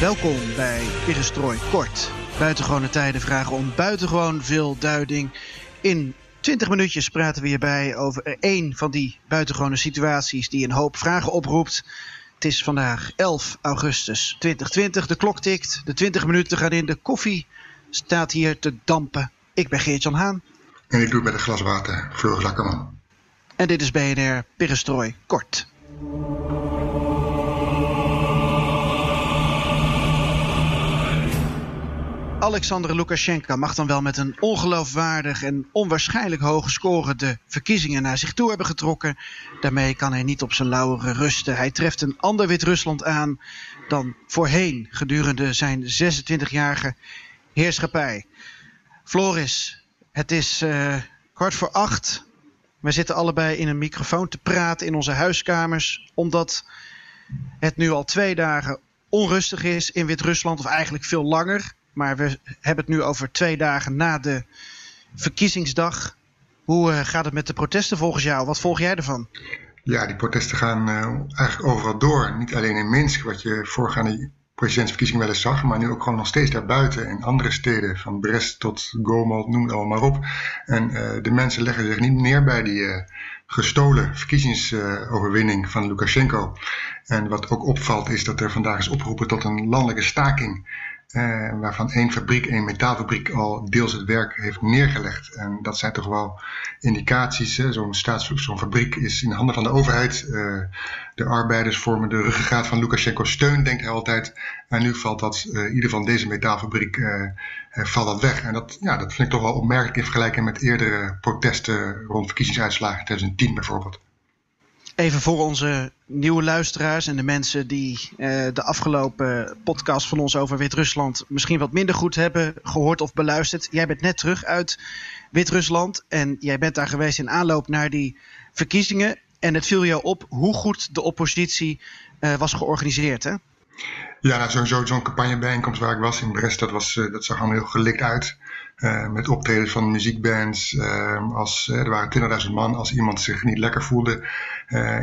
Welkom bij Perestrooi Kort. Buitengewone tijden vragen om buitengewoon veel duiding. In 20 minuutjes praten we hierbij over één van die buitengewone situaties die een hoop vragen oproept. Het is vandaag 11 augustus 2020. De klok tikt, de 20 minuten gaan in, de koffie staat hier te dampen. Ik ben Geert-Jan Haan. En ik doe met een glas water, Floris Lakkerman. En dit is BNR Perestrooi Kort. Alexander Lukashenko mag dan wel met een ongeloofwaardig en onwaarschijnlijk hoge score de verkiezingen naar zich toe hebben getrokken. Daarmee kan hij niet op zijn lauweren rusten. Hij treft een ander Wit-Rusland aan dan voorheen gedurende zijn 26-jarige heerschappij. Floris, het is uh, kwart voor acht. We zitten allebei in een microfoon te praten in onze huiskamers, omdat het nu al twee dagen onrustig is in Wit-Rusland, of eigenlijk veel langer. Maar we hebben het nu over twee dagen na de verkiezingsdag. Hoe uh, gaat het met de protesten volgens jou? Wat volg jij ervan? Ja, die protesten gaan uh, eigenlijk overal door. Niet alleen in Minsk, wat je voorgaande presidentsverkiezingen wel eens zag, maar nu ook gewoon nog steeds daarbuiten in andere steden, van Brest tot Gomel, noem het allemaal maar op. En uh, de mensen leggen zich niet neer bij die gestolen verkiezingsoverwinning van Lukashenko. En wat ook opvalt is dat er vandaag is opgeroepen tot een landelijke staking waarvan één fabriek, één metaalfabriek al deels het werk heeft neergelegd. En dat zijn toch wel indicaties. Zo'n fabriek is in de handen van de overheid. Uh, de arbeiders vormen de ruggengraat van Lukashenko's steun, denkt hij altijd. En nu valt dat, in ieder geval deze metaalfabriek, valt dat weg. En dat, ja, dat vind ik toch wel opmerkelijk in vergelijking met eerdere protesten rond verkiezingsuitslagen in 2010 bijvoorbeeld. Even voor onze nieuwe luisteraars en de mensen die uh, de afgelopen podcast van ons over Wit-Rusland misschien wat minder goed hebben gehoord of beluisterd. Jij bent net terug uit Wit-Rusland en jij bent daar geweest in aanloop naar die verkiezingen. En het viel jou op hoe goed de oppositie uh, was georganiseerd, hè? Ja, nou, sowieso zo'n campagnebijeenkomst waar ik was in Brest, dat, was, uh, dat zag allemaal heel gelikt uit. Met optredens van muziekbands. Als, er waren 20.000 man. Als iemand zich niet lekker voelde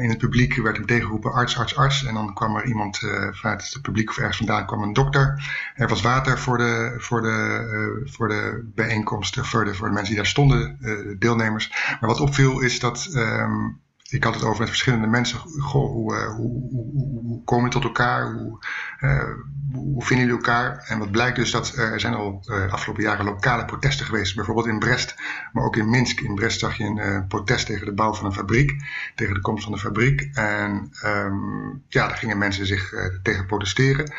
in het publiek, werd hem tegengeroepen arts, arts, arts. En dan kwam er iemand vanuit het publiek of ergens vandaan, kwam een dokter. Er was water voor de, voor de, voor de bijeenkomsten, voor de, voor de mensen die daar stonden, deelnemers. Maar wat opviel is dat. Um, ik had het over met verschillende mensen. Goh, hoe, uh, hoe, hoe, hoe komen we tot elkaar? Hoe, uh, hoe vinden jullie elkaar? En wat blijkt dus dat er zijn al uh, afgelopen jaren lokale protesten geweest. Bijvoorbeeld in Brest, maar ook in Minsk. In Brest zag je een protest tegen de bouw van een fabriek. Tegen de komst van de fabriek. En um, ja, daar gingen mensen zich tegen protesteren.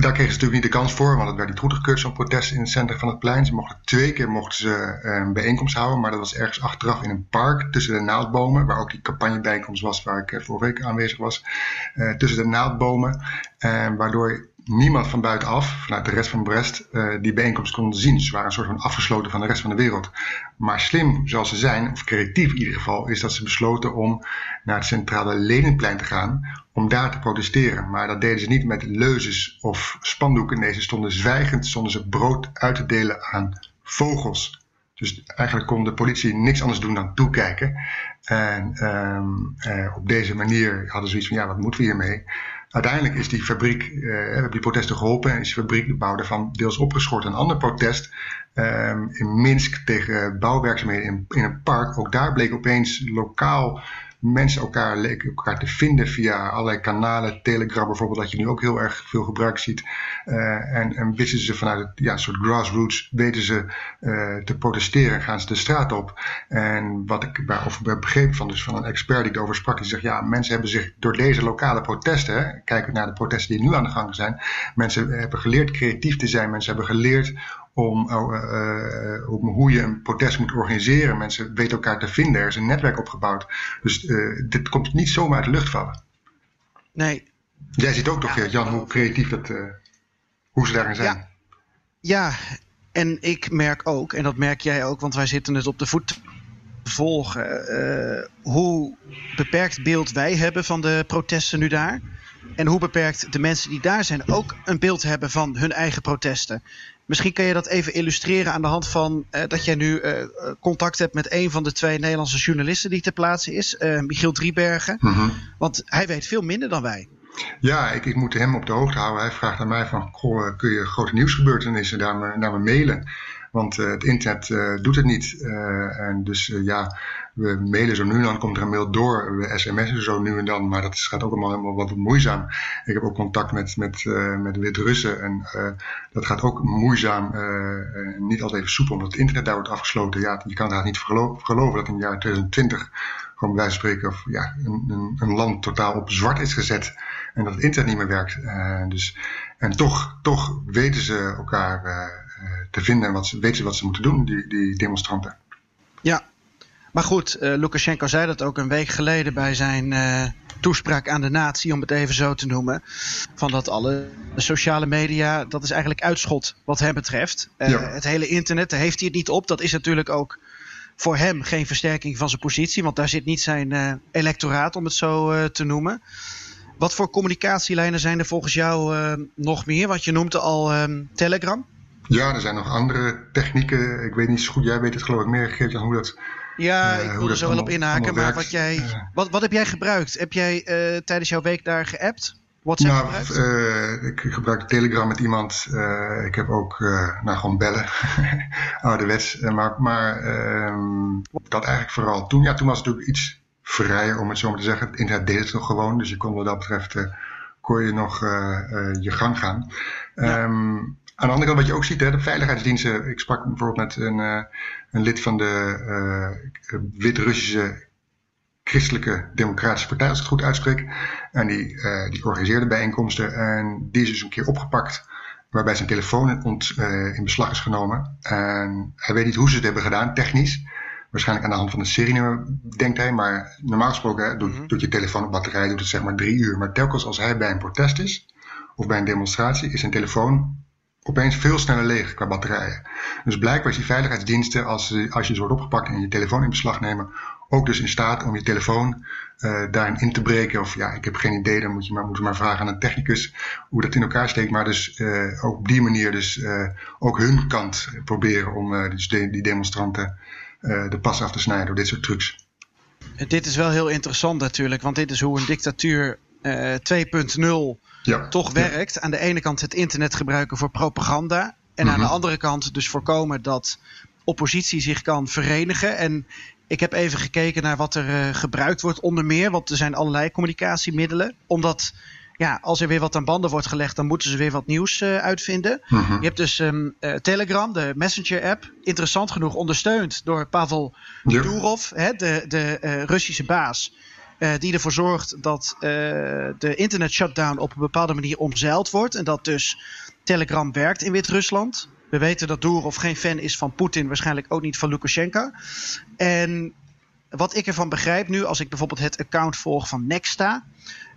Daar kregen ze natuurlijk niet de kans voor, want het werd niet goedgekeurd, zo'n protest in het centrum van het plein. Ze mochten twee keer mochten ze een bijeenkomst houden, maar dat was ergens achteraf in een park tussen de naaldbomen, waar ook die campagnebijeenkomst was waar ik vorige week aanwezig was. Uh, tussen de naaldbomen, uh, waardoor niemand van buitenaf, vanuit de rest van Brest, uh, die bijeenkomst kon zien. Ze waren een soort van afgesloten van de rest van de wereld. Maar slim zoals ze zijn, of creatief in ieder geval, is dat ze besloten om naar het centrale Leninplein te gaan om daar te protesteren. Maar dat deden ze niet met leuzes of spandoeken. Nee, ze stonden zwijgend, stonden ze brood uit te delen aan vogels. Dus eigenlijk kon de politie niks anders doen dan toekijken. En um, uh, op deze manier hadden ze zoiets van, ja, wat moeten we hiermee? Uiteindelijk is die fabriek, uh, hebben die protesten geholpen en is die fabriek, de bouw daarvan, deels opgeschort. Een ander protest um, in Minsk tegen bouwwerkzaamheden in een park. Ook daar bleek opeens lokaal mensen elkaar leken elkaar te vinden via allerlei kanalen. Telegram bijvoorbeeld, dat je nu ook heel erg veel gebruik ziet. Uh, en, en wisten ze vanuit het ja, soort grassroots, weten ze uh, te protesteren, gaan ze de straat op. En wat ik over begreep van, dus van een expert die erover sprak, die zegt, ja, mensen hebben zich door deze lokale protesten, kijken naar de protesten die nu aan de gang zijn, mensen hebben geleerd creatief te zijn, mensen hebben geleerd om, om hoe je een protest moet organiseren. Mensen weten elkaar te vinden. Er is een netwerk opgebouwd. Dus dit komt niet zomaar uit de lucht vallen. Nee. Jij ziet ook toch, Jan, hoe creatief dat, hoe ze daarin zijn. Ja. ja, en ik merk ook, en dat merk jij ook, want wij zitten het op de voet volgen, uh, hoe beperkt beeld wij hebben van de protesten nu daar. En hoe beperkt de mensen die daar zijn ook een beeld hebben van hun eigen protesten. Misschien kan je dat even illustreren aan de hand van uh, dat jij nu uh, contact hebt met een van de twee Nederlandse journalisten die ter plaatse is, Michiel Driebergen. Mm Want hij weet veel minder dan wij. Ja, ik, ik moet hem op de hoogte houden. Hij vraagt aan mij van, goh, kun je grote nieuwsgebeurtenissen naar me, naar me mailen? Want het internet doet het niet. En dus ja, we mailen zo nu en dan, komt er een mail door. We sms'en zo nu en dan, maar dat gaat ook allemaal helemaal wat moeizaam. Ik heb ook contact met, met, met Wit-Russen en dat gaat ook moeizaam. niet altijd even soepel, omdat het internet daar wordt afgesloten. Ja, je kan het niet geloven dat in het jaar 2020 gewoon bij wijze van spreken of, ja, een, een, een, land totaal op zwart is gezet en dat het internet niet meer werkt. Dus, en toch, toch weten ze elkaar te vinden en wat weten ze wat ze moeten doen, die, die demonstranten. Ja, maar goed, uh, Lukashenko zei dat ook een week geleden bij zijn toespraak aan de natie, om het even zo te noemen. Van dat alle sociale media, dat is eigenlijk uitschot wat hem betreft. Ja. Het hele internet, daar heeft hij het niet op. Dat is natuurlijk ook voor hem geen versterking van zijn positie, want daar zit niet zijn electoraat, om het zo te noemen. Wat voor communicatielijnen zijn er volgens jou nog meer? Want je noemde al um, Telegram. Ja, er zijn nog andere technieken. Ik weet niet zo goed, jij weet het geloof ik meer, Geert, hoe dat. Ja, ik wil er zo wel op inhaken. Maar wat, jij, wat, wat heb jij gebruikt? Heb jij tijdens jouw week daar geappt? WhatsApp nou, uh, ik gebruik Telegram met iemand. Uh, ik heb ook uh, nou, gewoon bellen. Ouderwets. maar maar ehm, dat eigenlijk vooral toen. Ja, toen was het natuurlijk iets vrijer, om het zo maar te zeggen. Het internet deed het nog gewoon. Dus je kon wat dat betreft kon je nog je gang gaan. Ja. Um, aan de andere kant, wat je ook ziet, hè, de veiligheidsdiensten. Ik sprak bijvoorbeeld met een, een lid van de Wit-Russische Christelijke Democratische Partij, als ik het goed uitspreek. En die, uh, die organiseerde bijeenkomsten. En die is dus een keer opgepakt. Waarbij zijn telefoon ont, uh, in beslag is genomen. En hij weet niet hoe ze het hebben gedaan, technisch. Waarschijnlijk aan de hand van een serienummer, denkt hij. Maar normaal gesproken doet, mm doet, je telefoon op batterij doet het zeg maar drie uur. Maar telkens als hij bij een protest is, of bij een demonstratie, is zijn telefoon opeens veel sneller leeg qua batterijen. Dus blijkbaar is die veiligheidsdiensten, als, als je ze wordt opgepakt en je telefoon in beslag nemen, ook dus in staat om je telefoon uh, daarin in te breken. Of ja, ik heb geen idee, dan moet je maar, moet je maar vragen aan een technicus hoe dat in elkaar steekt. Maar dus ook op die manier dus uh, ook hun kant proberen om dus die demonstranten de pas af te snijden door dit soort trucs. Dit is wel heel interessant natuurlijk, want dit is hoe een dictatuur 2.0 ja, toch werkt. Aan de ene kant het internet gebruiken voor propaganda. En mm -hmm. aan de mhm. andere kant dus voorkomen dat oppositie zich kan verenigen. En ik heb even gekeken naar wat er uh, gebruikt wordt onder meer. Want er zijn allerlei communicatiemiddelen. Omdat ja, als er weer wat aan banden wordt gelegd, dan moeten ze weer wat nieuws uh, uitvinden. -huh. Je hebt dus um, uh, Telegram, de Messenger-app. Interessant genoeg ondersteund door Pavel ja. Durov, hè, de, de Russische baas. Die ervoor zorgt dat de internet shutdown op een bepaalde manier omzeild wordt. En dat dus Telegram werkt in Wit-Rusland. We weten dat Durov geen fan is van Poetin, waarschijnlijk ook niet van Lukashenko. En wat ik ervan begrijp nu, als ik bijvoorbeeld het account volg van Nexta,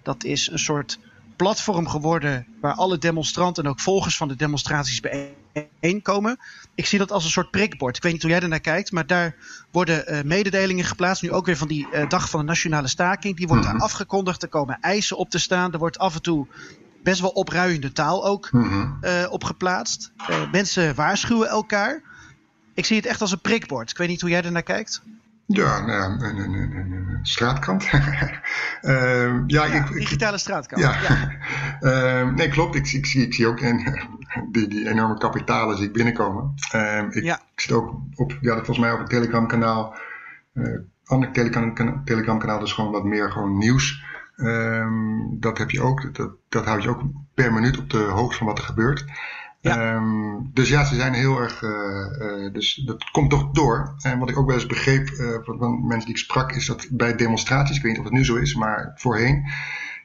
dat is een soort platform geworden waar alle demonstranten en ook volgers van de demonstraties bijeenkomen. Ik zie dat als een soort prikbord. Ik weet niet hoe jij er naar kijkt, maar daar worden uh, mededelingen geplaatst. Nu ook weer van die uh, dag van de nationale staking. Die wordt daar mhm. afgekondigd. Er komen eisen op te staan. Er wordt af en toe best wel opruiende taal ook uh, op geplaatst. Mensen waarschuwen elkaar. Ik zie het echt als een prikbord. Ik weet niet hoe jij er naar kijkt. Ja, nou, een, een, een, een straatkant. uh, ja, ja ik, digitale straatkant. Ja. ja. nee, klopt. Ik, ik, zie, ik zie ook in, die, die enorme kapitalen zie ik binnenkomen. ik, ja. ik zit ook op, ja, volgens mij op het Telegram kanaal. ander Telegram, Telegram kanaal dus gewoon wat meer gewoon nieuws. Dat heb je ook, dat, dat houd je ook per minuut op de hoogte van wat er gebeurt. Um, dus ja, ze zijn heel erg. Uh, uh, dus dat komt toch door. En wat ik ook wel eens begreep van mensen die ik sprak, is dat bij demonstraties, ik weet niet of het nu zo is, maar voorheen,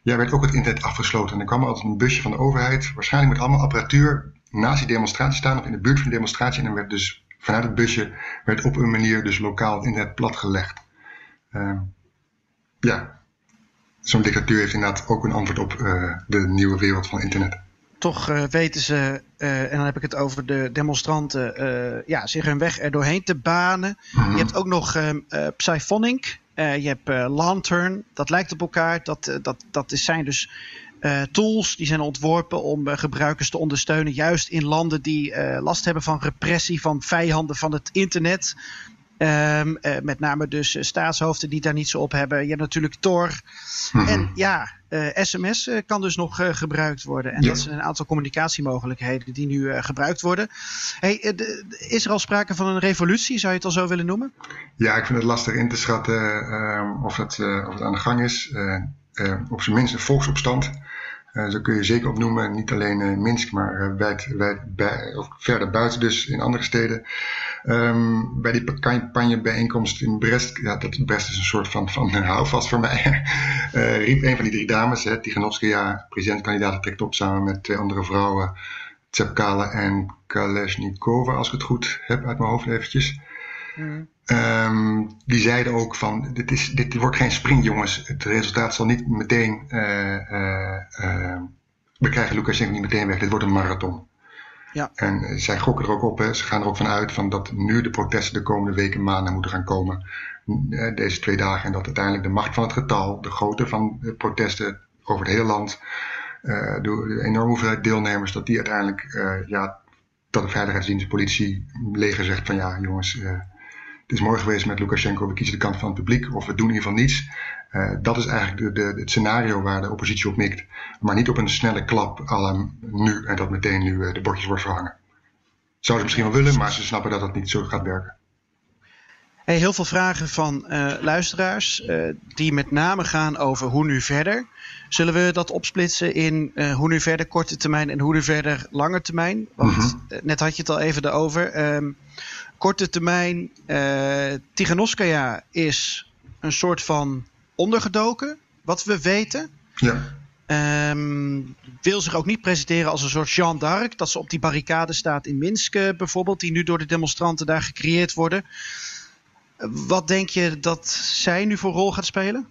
ja, werd ook het internet afgesloten. En er kwam altijd een busje van de overheid, waarschijnlijk met allemaal apparatuur naast die demonstratie staan of in de buurt van de demonstratie. En dan werd dus vanuit het busje werd op een manier dus lokaal internet platgelegd. Uh, ja, zo'n dictatuur heeft inderdaad ook een antwoord op de nieuwe wereld van internet. Toch uh, weten ze, uh, en dan heb ik het over de demonstranten, ja, zich hun weg er doorheen te banen. Mm -hmm. Je hebt ook nog Psyphonic, je hebt Lantern, dat lijkt op elkaar. Dat, dat, dat zijn dus tools die zijn ontworpen om gebruikers te ondersteunen, juist in landen die last hebben van repressie, van vijanden van het internet. Um, met name dus staatshoofden die daar niet zo op hebben. Je hebt natuurlijk Tor. Mm-hmm. En ja, sms kan dus nog gebruikt worden. En ja. dat zijn een aantal communicatiemogelijkheden die nu gebruikt worden. Hey, de, is er al sprake van een revolutie? Zou je het al zo willen noemen? Ja, ik vind het lastig in te schatten of, het, of het aan de gang is. op zijn minst een volksopstand. Zo kun je zeker opnoemen, niet alleen in Minsk, maar wijd, wijd bij, of verder buiten dus in andere steden. Um, bij die campagnebijeenkomst in Brest, ja, dat, Brest is een soort van, van houvast voor mij, uh, riep een van die drie dames, hè, Tiganovskaya, presidentkandidaat, trekt op samen met twee andere vrouwen, Tsepkala en Kaleshnikova, als ik het goed heb uit mijn hoofd eventjes. Mm. Um, die zeiden ook van, dit, is, dit wordt geen sprint jongens. Het resultaat zal niet meteen, uh, uh, we krijgen Lukashenko niet meteen weg. Dit wordt een marathon. Ja. En zij gokken er ook op, hè. ze gaan er ook vanuit van dat nu de protesten de komende weken, maanden moeten gaan komen. Deze twee dagen. En dat uiteindelijk de macht van het getal, de grootte van de protesten over het hele land, uh, de, enorme hoeveelheid deelnemers, dat die uiteindelijk, uh, ja, dat de veiligheidsdienst, politie, leger zegt van ja jongens, het is mooi geweest met Lukashenko, we kiezen de kant van het publiek of we doen in ieder geval niets. Uh, dat is eigenlijk de, de, het scenario waar de oppositie op mikt. Maar niet op een snelle klap, alle nu en dat meteen nu uh, de bordjes wordt verhangen. Zouden ze misschien wel willen, maar ze snappen dat dat niet zo gaat werken. Hey, heel veel vragen van uh, luisteraars, die met name gaan over hoe nu verder. Zullen we dat opsplitsen in hoe nu verder korte termijn en hoe nu verder lange termijn? Want mm-hmm. net had je het al even erover. Um, korte termijn, Tiganovskaya is een soort van ondergedoken, wat we weten. Ja. Um, wil zich ook niet presenteren als een soort Jeanne d'Arc. Dat ze op die barricade staat in Minsk uh, bijvoorbeeld, die nu door de demonstranten daar gecreëerd worden. Wat denk je dat zij nu voor rol gaat spelen?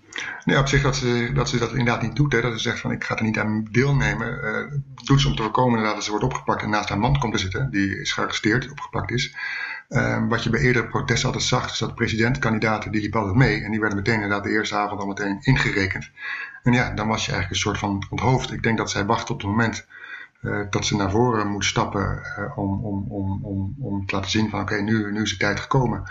Nee, op zich dat ze, dat ze dat inderdaad niet doet. Hè. Dat ze zegt van ik ga er niet aan deelnemen. Uh, doet ze om te voorkomen dat ze wordt opgepakt en naast haar man komt te zitten. Die is gearresteerd, opgepakt is. Um, wat je bij eerdere protesten altijd zag, is dat de presidentkandidaten die liepen altijd mee. En die werden meteen inderdaad de eerste avond al meteen ingerekend. En ja, dan was je eigenlijk een soort van onthoofd. Ik denk dat zij wacht op het moment uh, dat ze naar voren moet stappen uh, om, om, om, om, om te laten zien van oké, nu, nu is de tijd gekomen.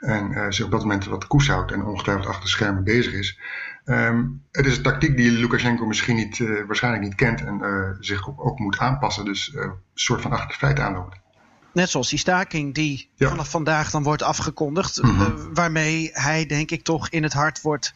En uh, ze op dat moment wat koers houdt en ongetwijfeld achter de schermen bezig is. Um, het is een tactiek die Lukashenko misschien niet, waarschijnlijk niet kent en zich ook, ook, moet aanpassen. Dus een soort van achter de feiten aanloopt. Net zoals die staking die ja. vanaf vandaag dan wordt afgekondigd. Mm -hmm. uh, waarmee hij denk ik toch in het hart wordt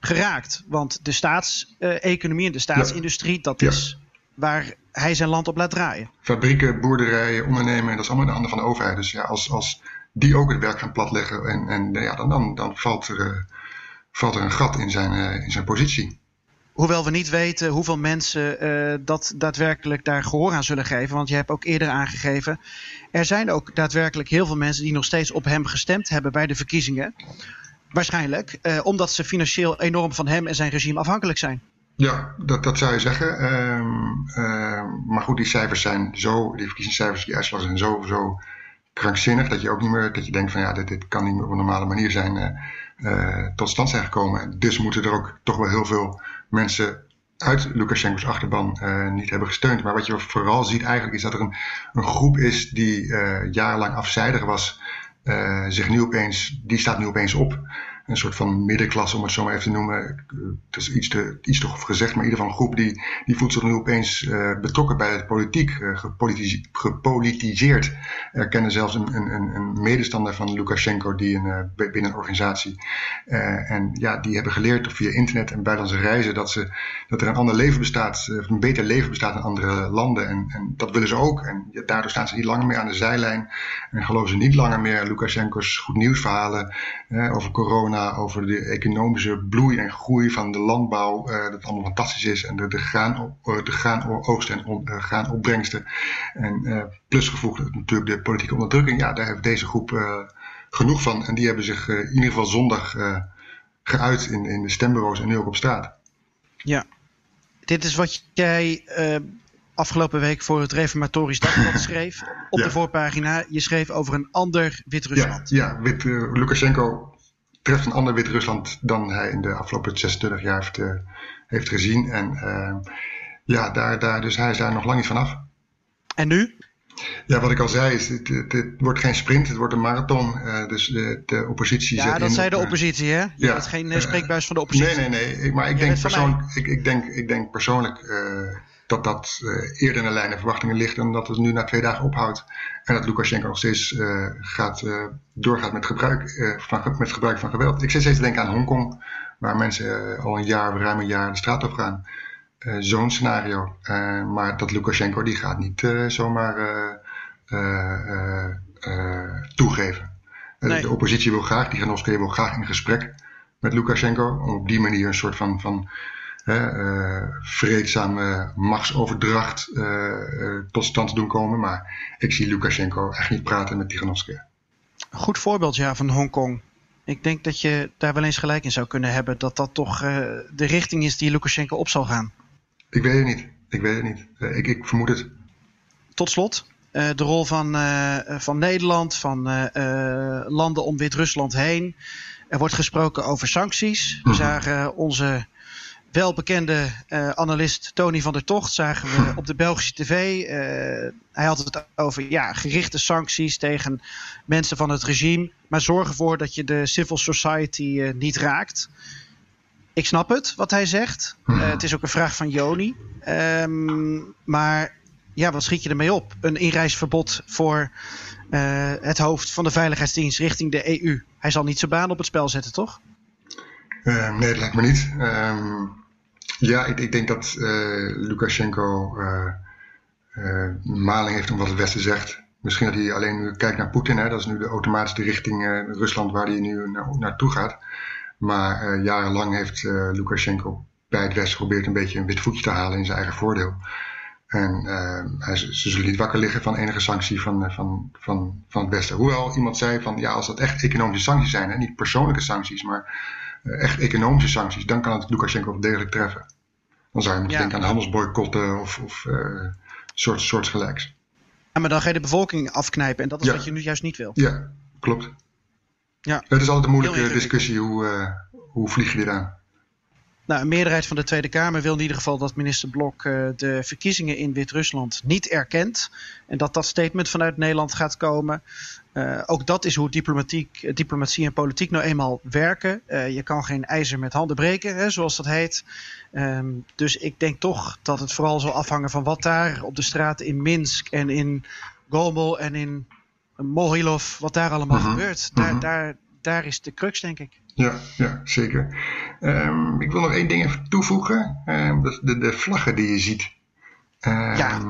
geraakt. Want de staatseconomie en de staatsindustrie, dat is waar hij zijn land op laat draaien. Fabrieken, boerderijen, ondernemen, dat is allemaal in de handen van de overheid. Dus ja, als, als die ook het werk gaan platleggen, en, en, ja, dan, dan, dan valt, er, uh, valt er een gat in zijn, in zijn positie. Hoewel we niet weten hoeveel mensen uh, dat daadwerkelijk daar gehoor aan zullen geven. Want je hebt ook eerder aangegeven. Er zijn ook daadwerkelijk heel veel mensen die nog steeds op hem gestemd hebben bij de verkiezingen. Waarschijnlijk. Uh, omdat ze financieel enorm van hem en zijn regime afhankelijk zijn. Ja, dat, dat zou je zeggen. Um, uh, maar goed, die cijfers zijn zo, die verkiezingscijfers, die uitslag zijn zo, zo krankzinnig. Dat je ook niet meer, dat je denkt van ja, dit, dit kan niet meer op een normale manier zijn uh, tot stand zijn gekomen. Dus moeten er ook toch wel heel veel mensen uit Lukashenko's achterban uh, niet hebben gesteund. Maar wat je vooral ziet eigenlijk is dat er een, een groep is die uh, jarenlang afzijdig was, uh, zich nu opeens, die staat nu opeens op een soort van middenklasse, om het zo maar even te noemen. Het is iets te, iets gezegd, maar in ieder geval een groep die, die voelt zich nu opeens uh, betrokken bij de politiek, uh, gepolitiseerd. Er kennen zelfs een, een, een medestander van Lukashenko die een, uh, binnen een organisatie. en ja, die hebben geleerd via internet en buitenlandse reizen dat, ze, dat er een ander leven bestaat, een beter leven bestaat in andere landen. En, en dat willen ze ook. En ja, daardoor staan ze niet langer meer aan de zijlijn en geloven ze niet langer meer Lukashenko's goed nieuwsverhalen over corona na over de economische bloei en groei van de landbouw. dat het allemaal fantastisch is. En de, de, graan, de graanoogst en on, graanopbrengsten. En plusgevoegd natuurlijk de politieke onderdrukking. Ja, daar heeft deze groep genoeg van. En die hebben zich in ieder geval zondag geuit in, in de stembureaus en nu ook op straat. Ja, dit is wat jij uh, afgelopen week voor het Reformatorisch Dagblad schreef. Op de voorpagina. Je schreef over een ander Wit-Rusland. Ja, ja Wit, uh, Lukashenko treft een ander Wit-Rusland dan hij in de afgelopen 26 jaar heeft, uh, heeft gezien. En ja, daar, daar, dus hij is daar nog lang niet vanaf. En nu? Ja, wat ik al zei, is, het, het, het, wordt geen sprint, het wordt een marathon. Uh, dus de, de oppositie. Ja, dat zei de oppositie, hè? Je ja, geen uh, spreekbuis van de oppositie. Nee, nee, nee. maar ik denk, persoonlijk, ik, ik, denk, ik denk persoonlijk dat dat eerder in de lijn der verwachtingen ligt dan dat het nu na twee dagen ophoudt. En dat Lukashenko nog steeds gaat, doorgaat met, gebruik, van, met het gebruik van geweld. Ik zit steeds te denken aan Hongkong, waar mensen al een jaar, ruim een jaar de straat op gaan. Eh, zo'n scenario. Eh, maar dat Lukashenko die gaat niet eh, zomaar toegeven. De oppositie wil graag, die Ganovske wil graag in gesprek met Lukashenko. Om op die manier een soort van, van vreedzame machtsoverdracht tot stand te doen komen. Maar ik zie Lukashenko echt niet praten met Tiganovsky. Goed voorbeeld ja, van Hongkong. Ik denk dat je daar wel eens gelijk in zou kunnen hebben. Dat dat toch de richting is die Lukashenko op zal gaan. Ik weet het niet. Ik weet het niet. Eh, ik, ik vermoed het. Tot slot, uh, de rol van, van Nederland, van landen om Wit-Rusland heen. Er wordt gesproken over sancties. We mhm. zagen onze welbekende analist Tony van der Tocht zagen we op de Belgische tv. hij had het over ja, gerichte sancties tegen mensen van het regime. Maar zorg ervoor dat je de civil society niet raakt ik snap het, wat hij zegt. Uh, het is ook een vraag van Joni. Um, maar ja, wat schiet je ermee op? Een inreisverbod voor uh, het hoofd van de veiligheidsdienst richting de EU. Hij zal niet zijn baan op het spel zetten, toch? Uh, nee, dat lijkt me niet. Um, ja, ik, ik, denk dat Lukashenko maling heeft om wat het Westen zegt. Misschien dat hij alleen nu kijkt naar Poetin. Hè? Dat is nu de automatische richting Rusland waar hij nu naartoe gaat. Maar uh, jarenlang heeft uh, Lukashenko bij het Westen geprobeerd een beetje een wit voetje te halen in zijn eigen voordeel. En uh, hij, ze zullen niet wakker liggen van enige sanctie van, van, van, van het Westen. Hoewel iemand zei van ja, als dat echt economische sancties zijn, en niet persoonlijke sancties, maar echt economische sancties, dan kan het Lukashenko wel degelijk treffen. Dan zou je moeten denken aan handelsboycotten of, of soort, soortgelijks. Ja, maar dan ga je de bevolking afknijpen en dat is wat je nu juist niet wil. Ja, klopt. Ja. Het is altijd een moeilijke discussie. Hoe, uh, hoe vlieg je dit aan? Nou, een meerderheid van de Tweede Kamer wil in ieder geval dat minister Blok uh, de verkiezingen in Wit-Rusland niet erkent. En dat dat statement vanuit Nederland gaat komen. Uh, ook dat is hoe diplomatiek, diplomatie en politiek nou eenmaal werken. Uh, je kan geen ijzer met handen breken, hè, zoals dat heet. Um, dus ik denk toch dat het vooral zal afhangen van wat daar op de straat in Minsk en in Gomel en in Mohilov, wat daar allemaal mhm. gebeurt. Daar, mhm. daar, daar is de crux, denk ik. Ja, ja zeker. Um, ik wil nog één ding even toevoegen. Um, dat de, de vlaggen die je ziet. Um, ja,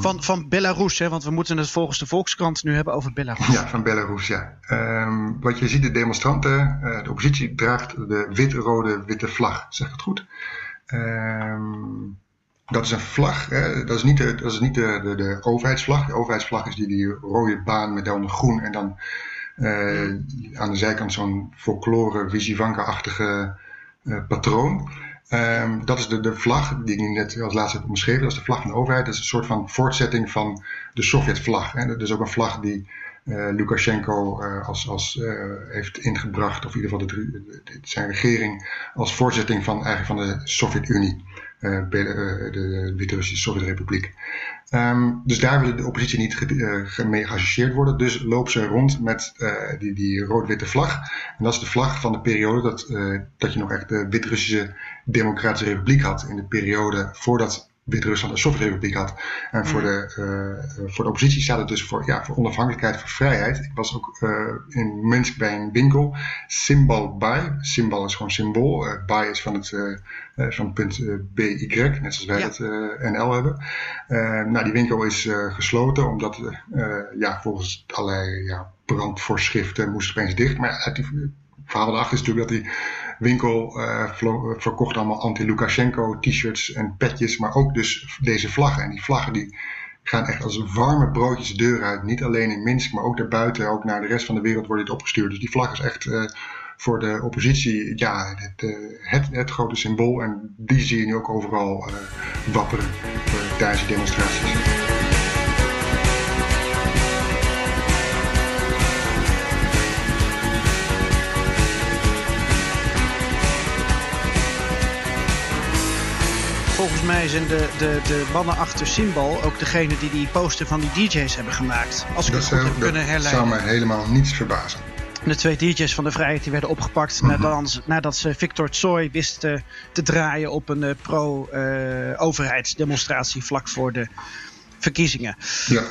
van, van Belarus, hè, want we moeten het volgens de Volkskrant nu hebben over Belarus. Ja, van Belarus, ja. wat je ziet, de demonstranten, uh, de oppositie draagt de wit-rode witte vlag. Zeg het goed? dat is een vlag. Hè? Dat is niet, de, dat is niet de, de, de overheidsvlag. De overheidsvlag is die, die rode baan met dan groen en dan uh, aan de zijkant zo'n folklore, visivanka-achtige uh, patroon. Um, dat is de, de vlag die ik net als laatste heb omschreven. Dat is de vlag van de overheid. Dat is een soort van voortzetting van de Sovjetvlag. Hè? Dat is ook een vlag die uh, Lukashenko uh, als, als uh, heeft ingebracht, of in ieder geval de, zijn regering, als voortzetting van, eigenlijk van de Sovjet-Unie. De Wit-Russische Sovjetrepubliek. Um, dus daar wil de oppositie niet ge, mee geassocieerd worden. Dus loopt ze rond met die, die rood-witte vlag. En dat is de vlag van de periode dat, dat je nog echt de Wit-Russische Democratische Republiek had. In de periode voordat Wit-Rusland een Sovjetrepubliek had. En voor, de, uh, voor de oppositie staat het dus voor, ja, voor onafhankelijkheid, voor vrijheid. Ik was ook uh, in Minsk bij een winkel, Symbol Bai. Symbol is gewoon symbool. Uh, Bai is van het, van het punt BY, net zoals wij ja. het NL hebben. nou, die winkel is gesloten omdat ja, volgens allerlei ja, brandvoorschriften moest het opeens dicht. Maar verhaal erachter is natuurlijk dat die winkel uh, verkocht allemaal anti-Lukashenko t-shirts en petjes, maar ook dus deze vlaggen. En die vlaggen die gaan echt als warme broodjes de deur uit. Niet alleen in Minsk, maar ook daarbuiten, ook naar de rest van de wereld wordt dit opgestuurd. Dus die vlag is echt uh, voor de oppositie ja, het, het, het, grote symbool. En die zie je nu ook overal wapperen tijdens de demonstraties. Volgens mij zijn de, de, de mannen achter Symbol ook degene die die poster van die DJ's hebben gemaakt. Als ik dat het goed heb kunnen herleiden. zou mij helemaal niets verbazen. De twee DJ's van de Vrijheid die werden opgepakt mm -hmm. nadat, ze Victor Tsoi wisten te draaien op een uh, pro-overheidsdemonstratie uh, vlak voor de verkiezingen. Ja.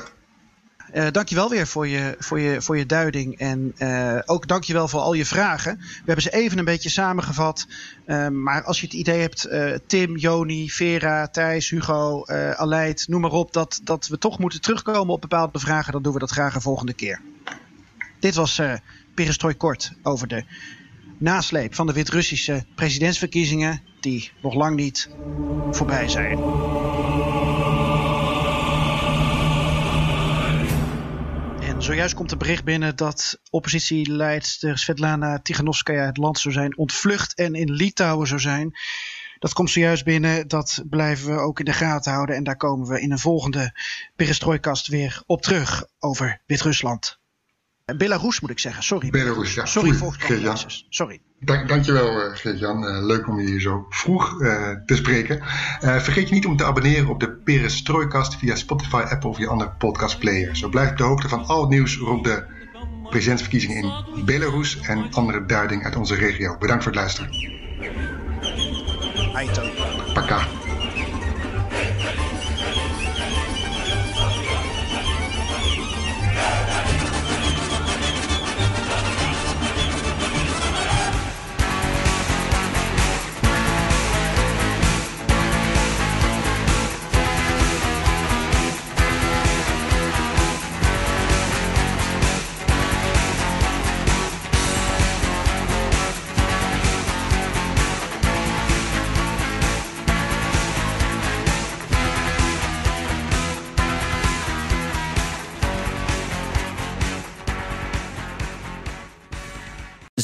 Uh, dankjewel weer voor je, voor je, voor je duiding. En uh, ook dankjewel voor al je vragen. We hebben ze even een beetje samengevat. Uh, maar als je het idee hebt, Tim, Joni, Vera, Thijs, Hugo, Aleid, noem maar op, dat, dat we toch moeten terugkomen op bepaalde vragen, dan doen we dat graag een volgende keer. Dit was uh, Kort over de nasleep van de Wit-Russische presidentsverkiezingen, die nog lang niet voorbij zijn. Zojuist komt een bericht binnen dat oppositieleidster Svetlana Tiganovskaya het land zou zijn ontvlucht en in Litouwen zou zijn. Dat komt zojuist binnen, dat blijven we ook in de gaten houden. En daar komen we in een volgende perestrooikast weer op terug over Wit-Rusland. Belarus moet ik zeggen, sorry. Belarus, ja. Sorry het Sorry. Dank, dankjewel uh, Geert-Jan. Uh, leuk om je hier zo vroeg uh, te spreken. vergeet je niet om te abonneren op de Perestrooikast via Spotify, Apple of je andere podcastplayer. Zo blijf je op de hoogte van al het nieuws rond de presidentsverkiezingen in Belarus en andere duiding uit onze regio. Bedankt voor het luisteren. Paka.